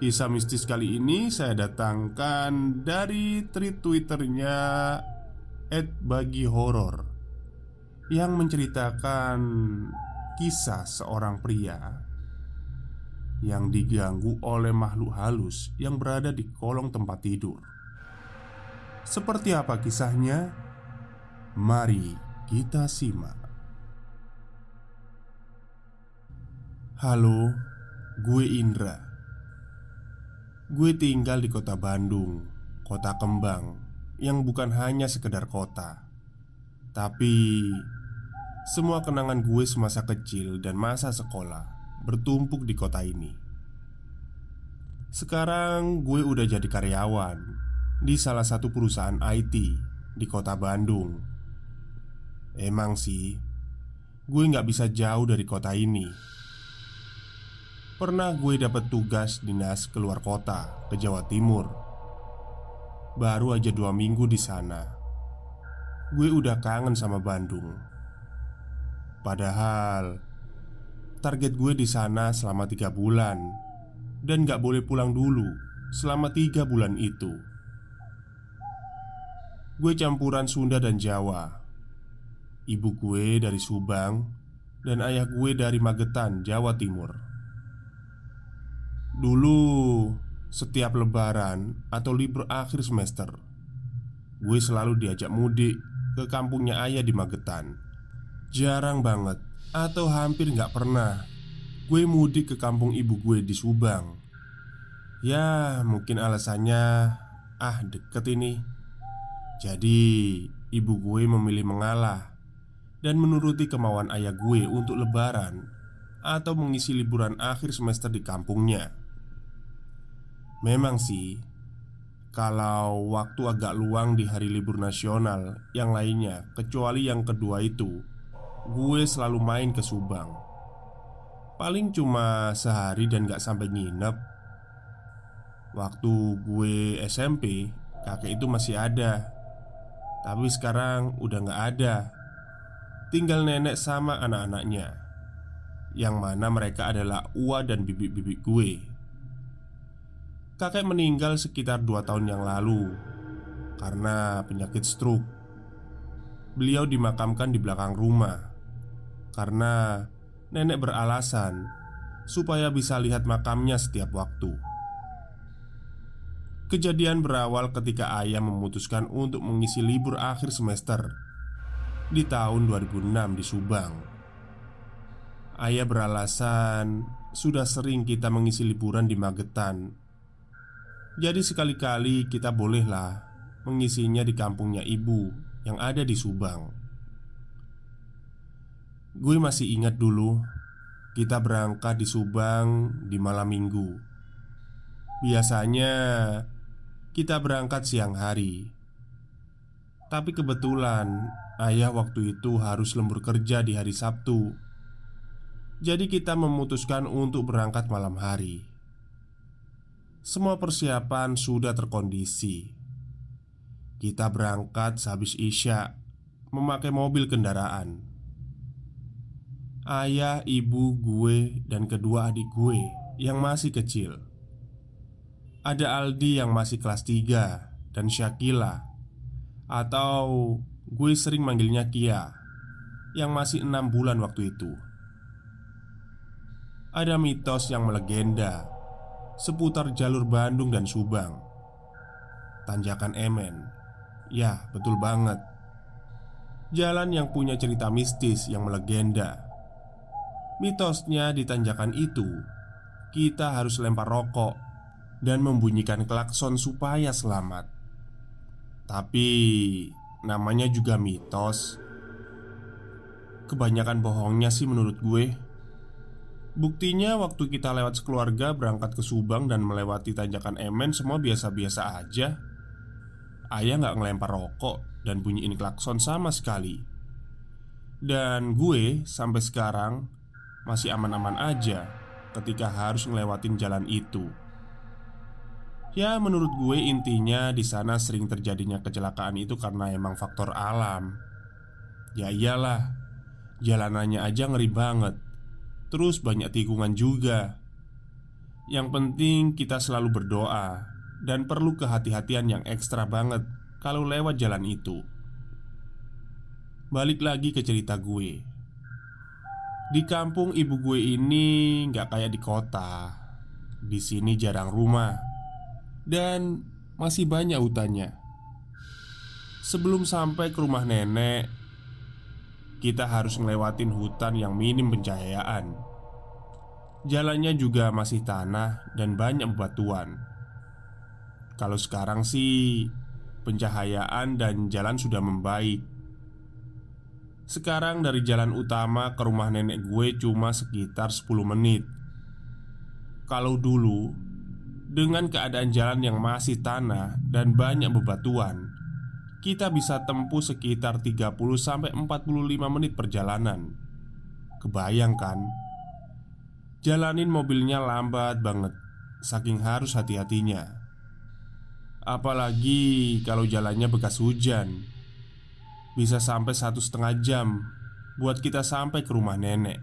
Kisah mistis kali ini saya datangkan dari tweet twitternya bagi horror Yang menceritakan kisah seorang pria Yang diganggu oleh makhluk halus yang berada di kolong tempat tidur. Seperti apa kisahnya? Mari kita simak. Halo, gue Indra Gue tinggal di kota Bandung, kota kembang yang bukan hanya sekedar kota, tapi semua kenangan gue semasa kecil dan masa sekolah bertumpuk di kota ini. Sekarang gue udah jadi karyawan di salah satu perusahaan IT di kota Bandung. Emang sih, gue nggak bisa jauh dari kota ini Pernah gue dapat tugas dinas keluar kota ke Jawa Timur. Baru aja dua minggu di sana. Gue udah kangen sama Bandung. Padahal target gue di sana selama tiga bulan dan gak boleh pulang dulu selama tiga bulan itu. Gue campuran Sunda dan Jawa. Ibu gue dari Subang dan ayah gue dari Magetan, Jawa Timur. Dulu, setiap lebaran atau libur akhir semester, gue selalu diajak mudik ke kampungnya ayah di Magetan. Jarang banget, atau hampir nggak pernah, gue mudik ke kampung ibu gue di Subang. Ya, mungkin alasannya, ah deket ini. Jadi, ibu gue memilih mengalah dan menuruti kemauan ayah gue untuk lebaran atau mengisi liburan akhir semester di kampungnya. Memang sih, kalau waktu agak luang di hari libur nasional yang lainnya, kecuali yang kedua itu, gue selalu main ke Subang. Paling cuma sehari dan gak sampai nginep. Waktu gue SMP, kakek itu masih ada, tapi sekarang udah gak ada. Tinggal nenek sama anak-anaknya, yang mana mereka adalah Ua dan bibik-bibik gue. Kakek meninggal sekitar dua tahun yang lalu karena penyakit stroke. Beliau dimakamkan di belakang rumah karena nenek beralasan supaya bisa lihat makamnya setiap waktu. Kejadian berawal ketika ayah memutuskan untuk mengisi libur akhir semester di tahun 2006 di Subang. Ayah beralasan sudah sering kita mengisi liburan di Magetan jadi sekali-kali kita bolehlah mengisinya di kampungnya ibu yang ada di Subang Gue masih ingat dulu Kita berangkat di Subang di malam minggu Biasanya kita berangkat siang hari Tapi kebetulan ayah waktu itu harus lembur kerja di hari Sabtu. Jadi kita memutuskan untuk berangkat malam hari. Semua persiapan sudah terkondisi. Kita berangkat sehabis Isya memakai mobil kendaraan. Ayah, ibu, gue, dan kedua adik gue yang masih kecil. Ada Aldi yang masih kelas 3 dan Syakila atau gue sering manggilnya Kia yang masih enam bulan waktu itu. Ada mitos yang melegenda seputar jalur Bandung dan Subang. Tanjakan Emen. Ya, betul banget. Jalan yang punya cerita mistis yang melegenda. Mitosnya di tanjakan itu, kita harus lempar rokok dan membunyikan klakson supaya selamat. Tapi namanya juga mitos. Kebanyakan bohongnya sih menurut gue. Buktinya waktu kita lewat sekeluarga berangkat ke Subang dan melewati tanjakan Emen semua biasa-biasa aja. Ayah nggak ngelempar rokok dan bunyiin klakson sama sekali. Dan gue sampai sekarang masih aman-aman aja ketika harus ngelewatin jalan itu. Ya menurut gue intinya di sana sering terjadinya kecelakaan itu karena emang faktor alam. Ya iyalah Jalanannya aja ngeri banget Terus banyak tikungan juga. Yang penting kita selalu berdoa Dan perlu kehati-hatian yang ekstra banget Kalau lewat jalan itu. Balik lagi ke cerita gue. Di kampung ibu gue ini nggak kayak di kota. Di sini jarang rumah Dan masih banyak hutannya. Sebelum sampai ke rumah nenek kita harus ngelewatin hutan yang minim pencahayaan. Jalannya juga masih tanah dan banyak bebatuan. Kalau sekarang sih pencahayaan dan jalan sudah membaik. Sekarang dari jalan utama ke rumah nenek gue cuma sekitar 10 menit. Kalau dulu dengan keadaan jalan yang masih tanah dan banyak bebatuan, kita bisa tempuh sekitar 30 sampai 45 menit perjalanan. Kebayangkan? Jalanin mobilnya lambat banget saking harus hati-hatinya. Apalagi kalau jalannya bekas hujan. Bisa sampai satu setengah jam buat kita sampai ke rumah nenek.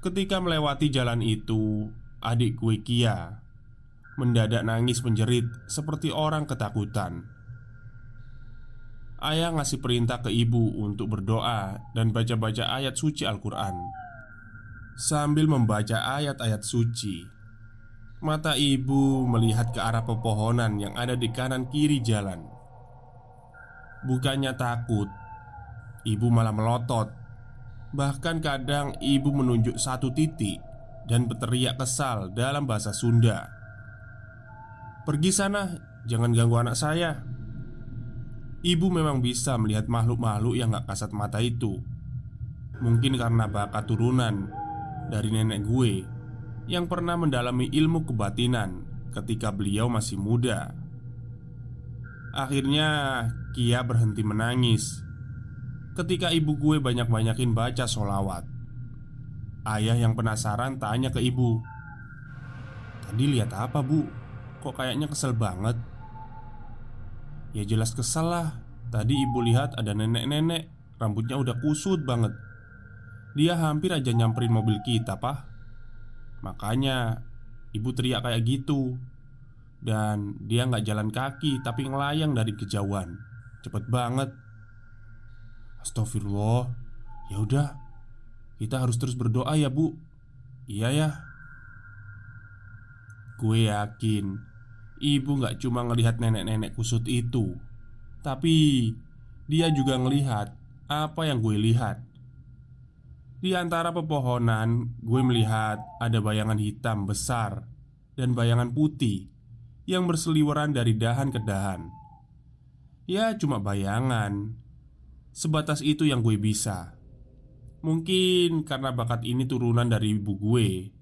Ketika melewati jalan itu, adik gue Kia mendadak nangis menjerit seperti orang ketakutan. Ayah ngasih perintah ke ibu untuk berdoa dan baca-baca ayat suci Al-Quran. Sambil membaca ayat-ayat suci, mata ibu melihat ke arah pepohonan yang ada di kanan kiri jalan. Bukannya takut, ibu malah melotot. Bahkan kadang ibu menunjuk satu titik dan berteriak kesal dalam bahasa Sunda. Pergi sana, jangan ganggu anak saya. Ibu memang bisa melihat makhluk-makhluk yang gak kasat mata itu. Mungkin karena bakat turunan dari nenek gue Yang pernah mendalami ilmu kebatinan ketika beliau masih muda. Akhirnya Kia berhenti menangis. Ketika ibu gue banyak-banyakin baca solawat Ayah yang penasaran tanya ke ibu Tadi lihat apa bu? Kok kayaknya kesel banget. Ya jelas kesel lah. Tadi ibu lihat ada nenek-nenek Rambutnya udah kusut banget. Dia hampir aja nyamperin mobil kita pak. Makanya Ibu teriak kayak gitu. Dan dia nggak jalan kaki Tapi ngelayang dari kejauhan. Cepet banget. Astagfirullah. Ya udah Kita harus terus berdoa ya bu. Iya ya. Gue yakin Ibu gak cuma ngelihat nenek-nenek kusut itu Tapi Dia juga ngelihat Apa yang gue lihat. Di antara pepohonan Gue melihat ada bayangan hitam besar Dan bayangan putih Yang berseliweran dari dahan ke dahan. Ya cuma bayangan Sebatas itu yang gue bisa. Mungkin karena bakat ini turunan dari ibu gue.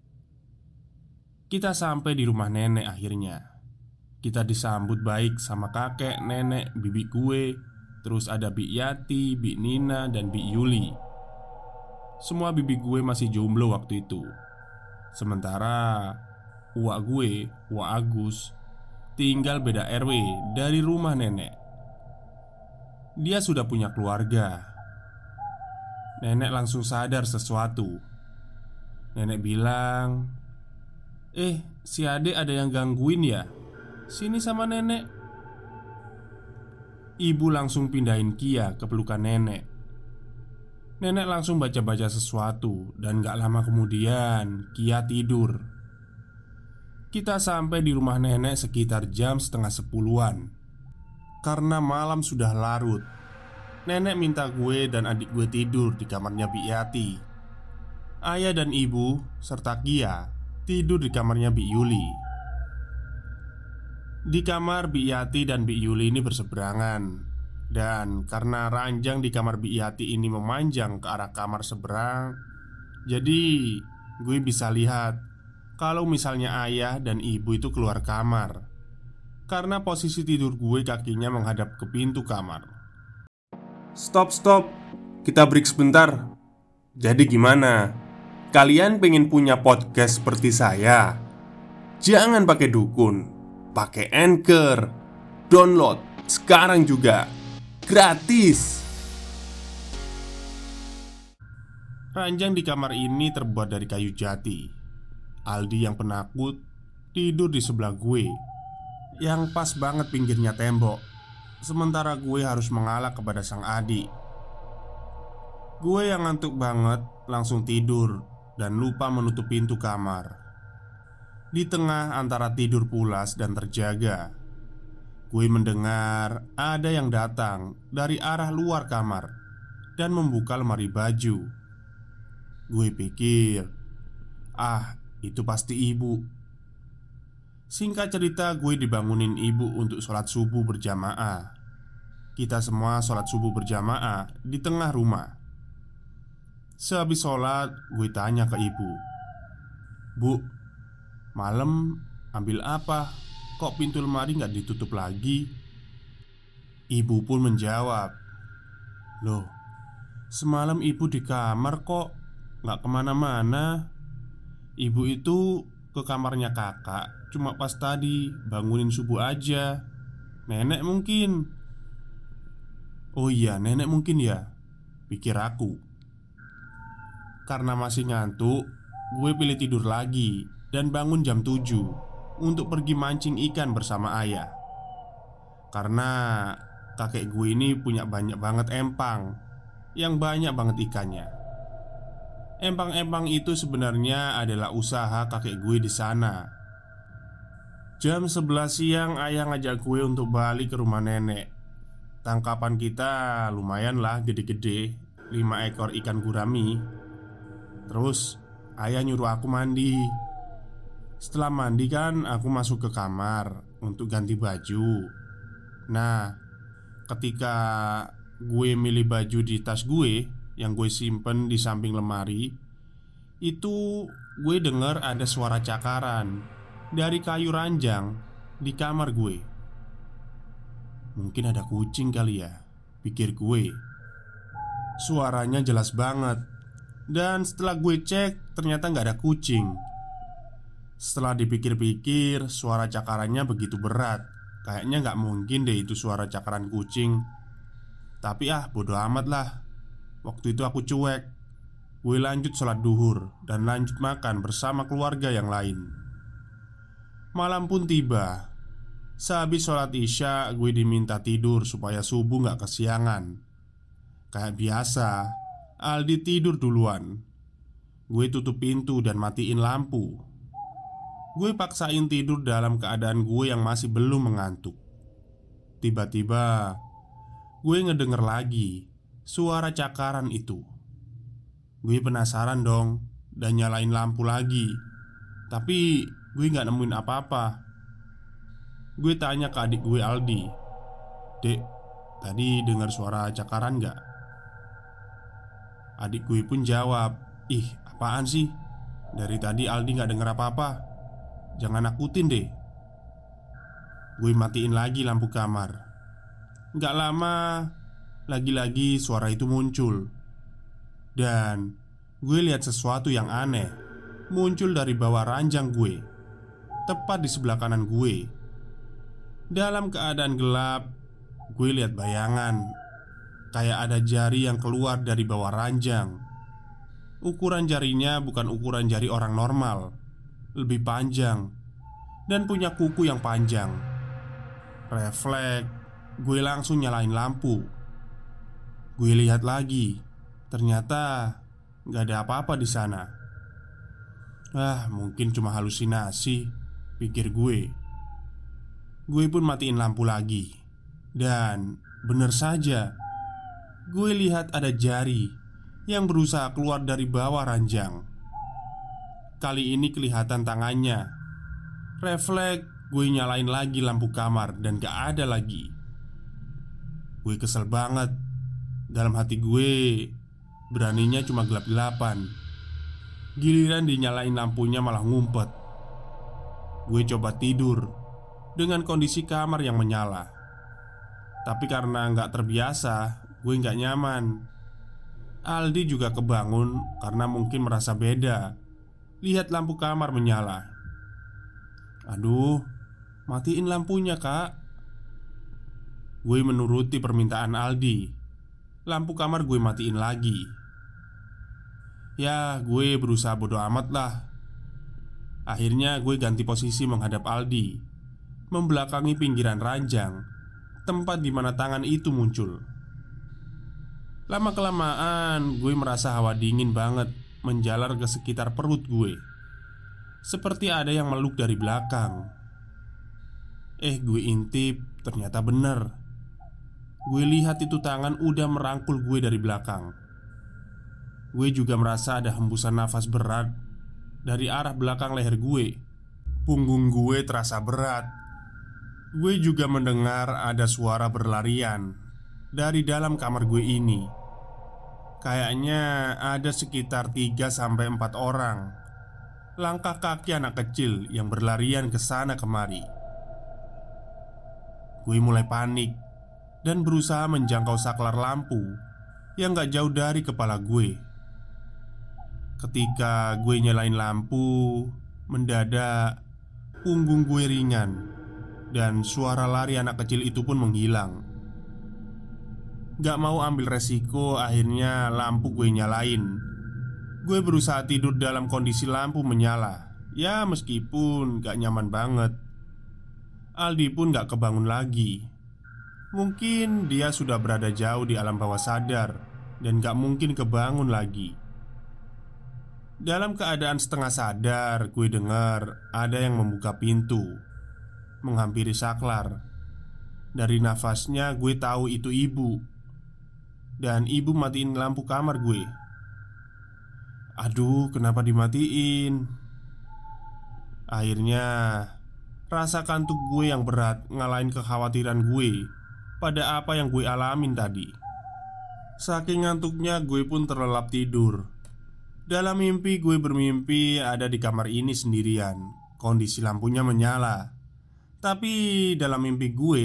Kita sampai di rumah nenek akhirnya Kita disambut baik sama kakek, nenek, bibi gue Terus ada Bi Yati, Bi Nina, dan Bi Yuli. Semua bibi gue masih jomblo waktu itu. Sementara Uak gue, Uak Agus Tinggal beda RW dari rumah nenek. Dia sudah punya keluarga. Nenek langsung sadar sesuatu. Nenek bilang Eh, si adek ada yang gangguin ya? Sini sama nenek. Ibu langsung pindahin Kia ke pelukan nenek. Nenek langsung baca-baca sesuatu Dan gak lama kemudian Kia tidur. Kita sampai di rumah nenek sekitar jam setengah sepuluhan. Karena malam sudah larut Nenek minta gue dan adik gue tidur di kamarnya Biati Ayah dan ibu serta Kia tidur di kamarnya Bi Yuli di kamar Bi Yati dan Bi Yuli ini berseberangan Dan karena ranjang di kamar Bi Yati ini memanjang ke arah kamar seberang Jadi gue bisa lihat Kalau misalnya ayah dan ibu itu keluar kamar Karena posisi tidur gue kakinya menghadap ke pintu kamar Stop, stop. Kita break sebentar. Jadi gimana? Kalian pengen punya podcast seperti saya? Jangan pakai dukun pakai Anchor. Download sekarang juga. Gratis. Ranjang di kamar ini terbuat dari kayu jati. Aldi yang penakut tidur di sebelah gue, yang pas banget pinggirnya tembok. Sementara gue harus mengalah kepada sang adik. Gue yang ngantuk banget langsung tidur dan lupa menutup pintu kamar. Di tengah antara tidur pulas dan terjaga. Gue mendengar ada yang datang dari arah luar kamar Dan membuka lemari baju. Gue pikir Ah, itu pasti ibu. Singkat cerita gue dibangunin ibu untuk sholat subuh berjamaah. Kita semua sholat subuh berjamaah di tengah rumah. Sehabis sholat, gue tanya ke ibu Bu, Malam ambil apa? Kok pintu lemari nggak ditutup lagi? Ibu pun menjawab Loh, semalam ibu di kamar kok Nggak ke mana-mana? Ibu itu ke kamarnya kakak Cuma pas tadi bangunin subuh aja. Nenek mungkin. Oh iya, nenek mungkin ya Pikir aku. Karena masih ngantuk Gue pilih tidur lagi dan bangun jam 7 untuk pergi mancing ikan bersama ayah. Karena kakek gue ini punya banyak banget empang yang banyak banget ikannya. Empang-empang itu sebenarnya adalah usaha kakek gue di sana. Jam 11 siang ayah ngajak gue untuk balik ke rumah nenek. Tangkapan kita lumayan lah gede-gede 5 ekor ikan gurami Terus ayah nyuruh aku mandi setelah mandi kan aku masuk ke kamar untuk ganti baju. Nah ketika gue milih baju di tas gue Yang gue simpen di samping lemari Itu gue denger ada suara cakaran Dari kayu ranjang di kamar gue. Mungkin ada kucing kali ya Pikir gue. Suaranya jelas banget. Dan setelah gue cek ternyata nggak ada kucing setelah dipikir-pikir, suara cakarannya begitu berat. Kayaknya nggak mungkin deh itu suara cakaran kucing. Tapi ah, bodoh amat lah. Waktu itu aku cuek. Gue lanjut sholat duhur dan lanjut makan bersama keluarga yang lain. Malam pun tiba. Sehabis sholat isya, gue diminta tidur supaya subuh nggak kesiangan. Kayak biasa, Aldi tidur duluan. Gue tutup pintu dan matiin lampu Gue paksain tidur dalam keadaan gue yang masih belum mengantuk. Tiba-tiba Gue ngedenger lagi Suara cakaran itu. Gue penasaran dong Dan nyalain lampu lagi. Tapi gue gak nemuin apa-apa. Gue tanya ke adik gue Aldi Dek, tadi dengar suara cakaran gak? Adik gue pun jawab Ih, apaan sih? Dari tadi Aldi gak denger apa-apa Jangan nakutin deh gue matiin lagi lampu kamar. Gak lama, lagi-lagi suara itu muncul, dan gue lihat sesuatu yang aneh muncul dari bawah ranjang gue, tepat di sebelah kanan gue. Dalam keadaan gelap, gue lihat bayangan kayak ada jari yang keluar dari bawah ranjang. Ukuran jarinya bukan ukuran jari orang normal, lebih panjang dan punya kuku yang panjang. Refleks, gue langsung nyalain lampu. Gue lihat lagi, ternyata nggak ada apa-apa di sana. Ah, mungkin cuma halusinasi, pikir gue. Gue pun matiin lampu lagi, dan bener saja, gue lihat ada jari yang berusaha keluar dari bawah ranjang. Kali ini kelihatan tangannya. Refleks, gue nyalain lagi lampu kamar dan gak ada lagi. Gue kesel banget. Dalam hati gue, beraninya cuma gelap-gelapan. Giliran dinyalain lampunya malah ngumpet. Gue coba tidur dengan kondisi kamar yang menyala. Tapi karena nggak terbiasa, gue nggak nyaman. Aldi juga kebangun karena mungkin merasa beda Lihat lampu kamar menyala. Aduh, matiin lampunya kak. Gue menuruti permintaan Aldi. Lampu kamar gue matiin lagi. Ya, gue berusaha bodo amat lah. Akhirnya gue ganti posisi menghadap Aldi. Membelakangi pinggiran ranjang Tempat di mana tangan itu muncul. Lama-kelamaan gue merasa hawa dingin banget Menjalar ke sekitar perut gue. Seperti ada yang meluk dari belakang. Eh gue intip Ternyata bener Gue lihat itu tangan udah merangkul gue dari belakang. Gue juga merasa ada hembusan nafas berat Dari arah belakang leher gue. Punggung gue terasa berat. Gue juga mendengar ada suara berlarian Dari dalam kamar gue ini Kayaknya ada sekitar 3 sampai 4 orang. Langkah kaki anak kecil yang berlarian ke sana kemari. Gue mulai panik Dan berusaha menjangkau saklar lampu Yang gak jauh dari kepala gue Ketika gue nyalain lampu Mendadak Punggung gue ringan Dan suara lari anak kecil itu pun menghilang Gak mau ambil resiko Akhirnya lampu gue nyalain. Gue berusaha tidur dalam kondisi lampu menyala. Ya meskipun gak nyaman banget. Aldi pun gak kebangun lagi. Mungkin dia sudah berada jauh di alam bawah sadar Dan gak mungkin kebangun lagi. Dalam keadaan setengah sadar Gue dengar ada yang membuka pintu Menghampiri saklar. Dari nafasnya gue tahu itu ibu dan ibu matiin lampu kamar gue. Aduh, kenapa dimatiin? Akhirnya Rasa kantuk gue yang berat ngalahin kekhawatiran gue Pada apa yang gue alamin tadi. Saking ngantuknya gue pun terlelap tidur. Dalam mimpi gue bermimpi ada di kamar ini sendirian. Kondisi lampunya menyala. Tapi dalam mimpi gue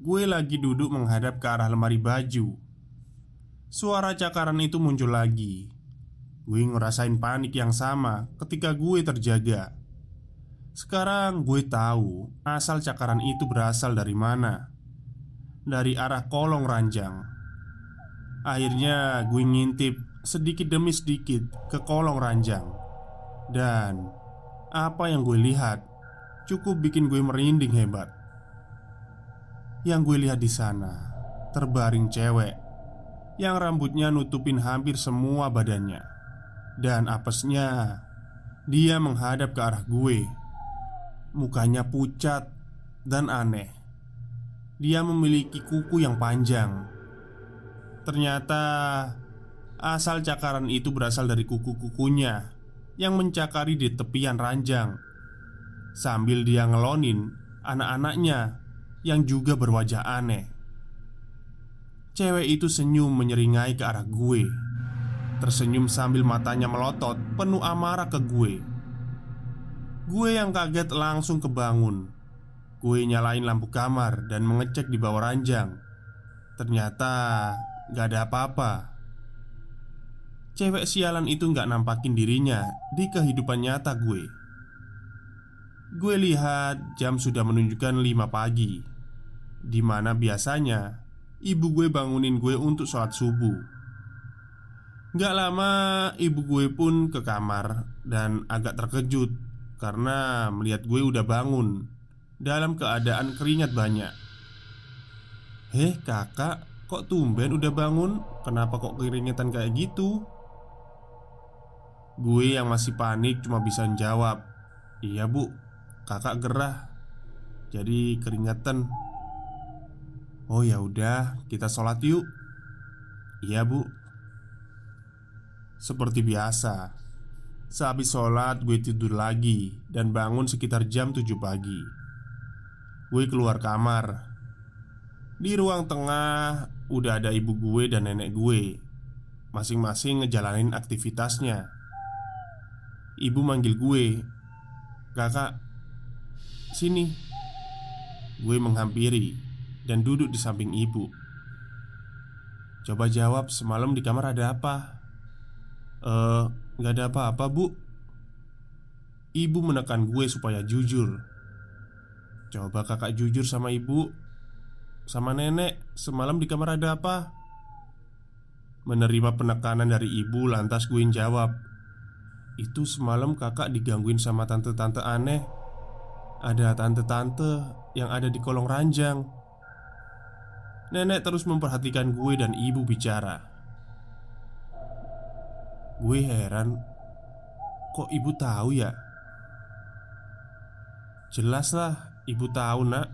Gue lagi duduk menghadap ke arah lemari baju Suara cakaran itu muncul lagi. Gue ngerasain panik yang sama ketika gue terjaga. Sekarang gue tahu asal cakaran itu berasal dari mana. Dari arah kolong ranjang. Akhirnya gue ngintip sedikit demi sedikit ke kolong ranjang. Dan apa yang gue lihat cukup bikin gue merinding hebat. Yang gue lihat di sana terbaring cewek yang rambutnya nutupin hampir semua badannya, dan apesnya dia menghadap ke arah gue. Mukanya pucat dan aneh. Dia memiliki kuku yang panjang. Ternyata asal cakaran itu berasal dari kuku-kukunya yang mencakari di tepian ranjang. Sambil dia ngelonin anak-anaknya yang juga berwajah aneh. Cewek itu senyum menyeringai ke arah gue. Tersenyum sambil matanya melotot penuh amarah ke gue. Gue yang kaget langsung kebangun. Gue nyalain lampu kamar dan mengecek di bawah ranjang. Ternyata gak ada apa-apa. Cewek sialan itu gak nampakin dirinya di kehidupan nyata gue. Gue lihat jam sudah menunjukkan 5 pagi Di mana biasanya Ibu gue bangunin gue untuk sholat subuh Gak lama ibu gue pun ke kamar Dan agak terkejut Karena melihat gue udah bangun Dalam keadaan keringat banyak Heh kakak Kok tumben udah bangun? Kenapa kok keringetan kayak gitu? Gue yang masih panik cuma bisa jawab Iya bu Kakak gerah Jadi keringetan Oh ya udah, kita sholat yuk. Iya bu. Seperti biasa, sehabis sholat gue tidur lagi dan bangun sekitar jam 7 pagi. Gue keluar kamar. Di ruang tengah udah ada ibu gue dan nenek gue, masing-masing ngejalanin aktivitasnya. Ibu manggil gue, "Kakak, sini." Gue menghampiri dan duduk di samping ibu. Coba jawab, semalam di kamar ada apa? Eh, nggak ada apa-apa, Bu. Ibu menekan gue supaya jujur. Coba kakak jujur sama ibu, sama nenek, semalam di kamar ada apa? Menerima penekanan dari ibu, lantas gue jawab, "Itu semalam kakak digangguin sama tante-tante aneh. Ada tante-tante yang ada di kolong ranjang." Nenek terus memperhatikan gue dan ibu bicara. Gue heran, kok ibu tahu ya? Jelaslah, ibu tahu nak,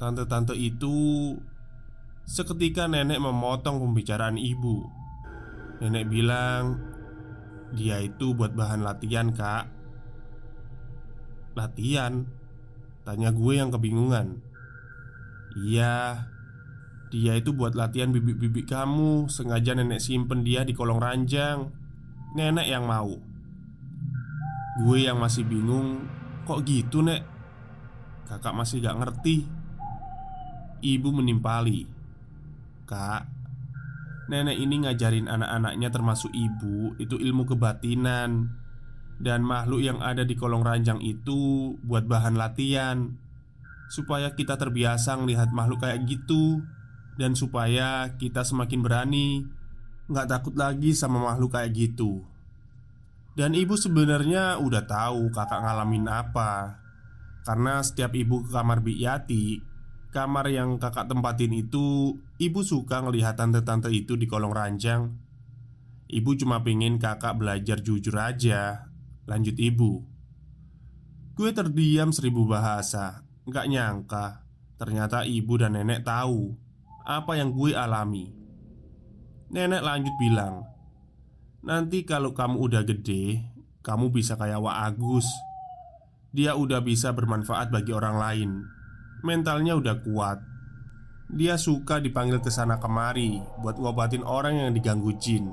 tante-tante itu. Seketika nenek memotong pembicaraan ibu. Nenek bilang, dia itu buat bahan latihan, kak. Latihan? Tanya gue yang kebingungan. Iya, dia itu buat latihan bibit-bibit kamu Sengaja nenek simpen dia di kolong ranjang. Nenek yang mau. Gue yang masih bingung Kok gitu nek? Kakak masih gak ngerti. Ibu menimpali. Kak Nenek ini ngajarin anak-anaknya termasuk ibu Itu ilmu kebatinan. Dan makhluk yang ada di kolong ranjang itu Buat bahan latihan. Supaya kita terbiasa melihat makhluk kayak gitu dan supaya kita semakin berani Nggak takut lagi sama makhluk kayak gitu. Dan ibu sebenarnya udah tahu kakak ngalamin apa. Karena setiap ibu ke kamar Yati Kamar yang kakak tempatin itu Ibu suka ngelihat tante-tante itu di kolong ranjang. Ibu cuma pengen kakak belajar jujur aja. Lanjut ibu. Gue terdiam seribu bahasa. Nggak nyangka Ternyata ibu dan nenek tahu apa yang gue alami. Nenek lanjut bilang, "Nanti kalau kamu udah gede, kamu bisa kayak Wak Agus. Dia udah bisa bermanfaat bagi orang lain. Mentalnya udah kuat. Dia suka dipanggil ke sana kemari buat ngobatin orang yang diganggu jin."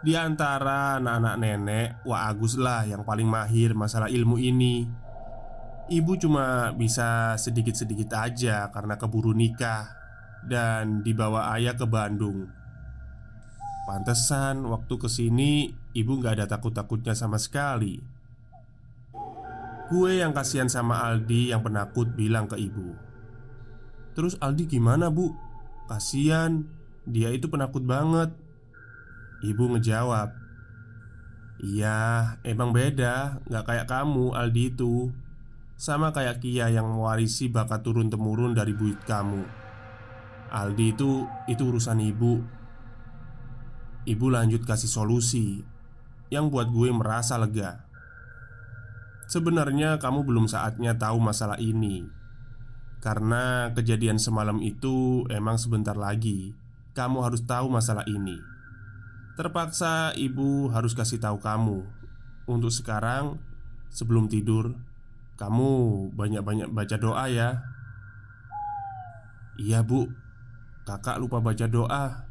Di antara anak-anak nenek, Wak Agus lah yang paling mahir masalah ilmu ini. Ibu cuma bisa sedikit-sedikit aja karena keburu nikah dan dibawa ayah ke Bandung. Pantesan waktu ke sini ibu gak ada takut-takutnya sama sekali. Gue yang kasihan sama Aldi yang penakut bilang ke ibu. Terus Aldi gimana bu? Kasian, dia itu penakut banget. Ibu ngejawab, Iya, emang beda, gak kayak kamu Aldi itu. Sama kayak Kia yang mewarisi bakat turun-temurun dari buyut kamu. Aldi itu itu urusan ibu. Ibu lanjut kasih solusi yang buat gue merasa lega. Sebenarnya kamu belum saatnya tahu masalah ini. Karena kejadian semalam itu emang sebentar lagi Kamu harus tahu masalah ini. Terpaksa ibu harus kasih tahu kamu. Untuk sekarang sebelum tidur Kamu banyak-banyak baca doa ya. Iya bu Kakak lupa baca doa.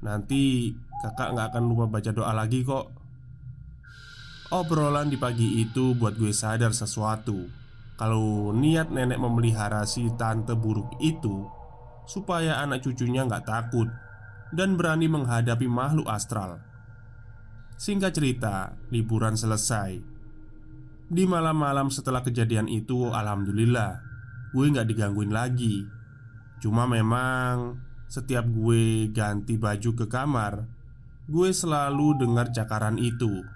Nanti kakak nggak akan lupa baca doa lagi kok. Obrolan di pagi itu buat gue sadar sesuatu. Kalau niat nenek memelihara si tante buruk itu Supaya anak cucunya nggak takut Dan berani menghadapi makhluk astral. Singkat cerita, liburan selesai. Di malam-malam setelah kejadian itu Alhamdulillah Gue nggak digangguin lagi. Cuma memang Setiap gue ganti baju ke kamar Gue selalu dengar cakaran itu.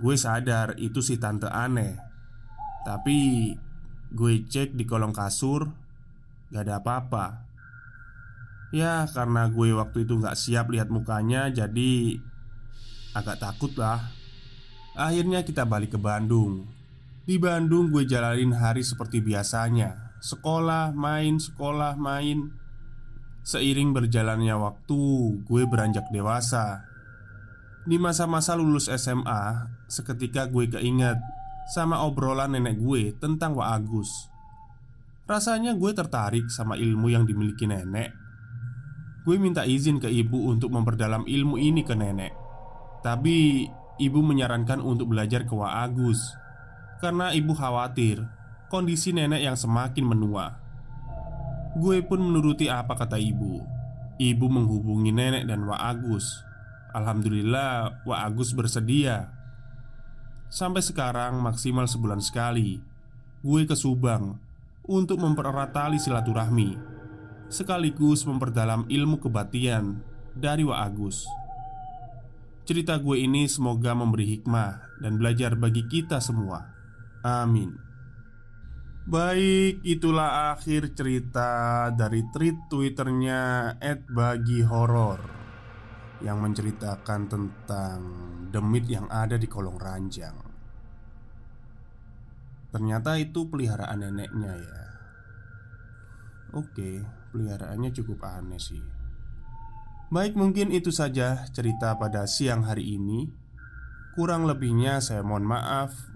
Gue sadar itu si tante aneh. Tapi Gue cek di kolong kasur Gak ada apa-apa. Ya karena gue waktu itu gak siap lihat mukanya Jadi Agak takut lah Akhirnya kita balik ke Bandung. Di Bandung gue jalanin hari seperti biasanya. Sekolah, main, sekolah, main Seiring berjalannya waktu Gue beranjak dewasa. Di masa-masa lulus SMA Seketika gue keinget Sama obrolan nenek gue tentang Wak Agus. Rasanya gue tertarik sama ilmu yang dimiliki nenek. Gue minta izin ke ibu untuk memperdalam ilmu ini ke nenek. Tapi ibu menyarankan untuk belajar ke Wak Agus. Karena ibu khawatir kondisi nenek yang semakin menua Gue pun menuruti apa kata ibu Ibu menghubungi nenek dan Wak Agus Alhamdulillah Wak Agus bersedia Sampai sekarang maksimal sebulan sekali Gue ke Subang Untuk mempererat tali silaturahmi Sekaligus memperdalam ilmu kebatian Dari Wak Agus Cerita gue ini semoga memberi hikmah dan belajar bagi kita semua. Amin. Baik, itulah akhir cerita dari tweet twitternya @bagi_horor yang menceritakan tentang demit yang ada di kolong ranjang. Ternyata itu peliharaan neneknya ya. Oke, peliharaannya cukup aneh sih. Baik, mungkin itu saja cerita pada siang hari ini. Kurang lebihnya, saya mohon maaf.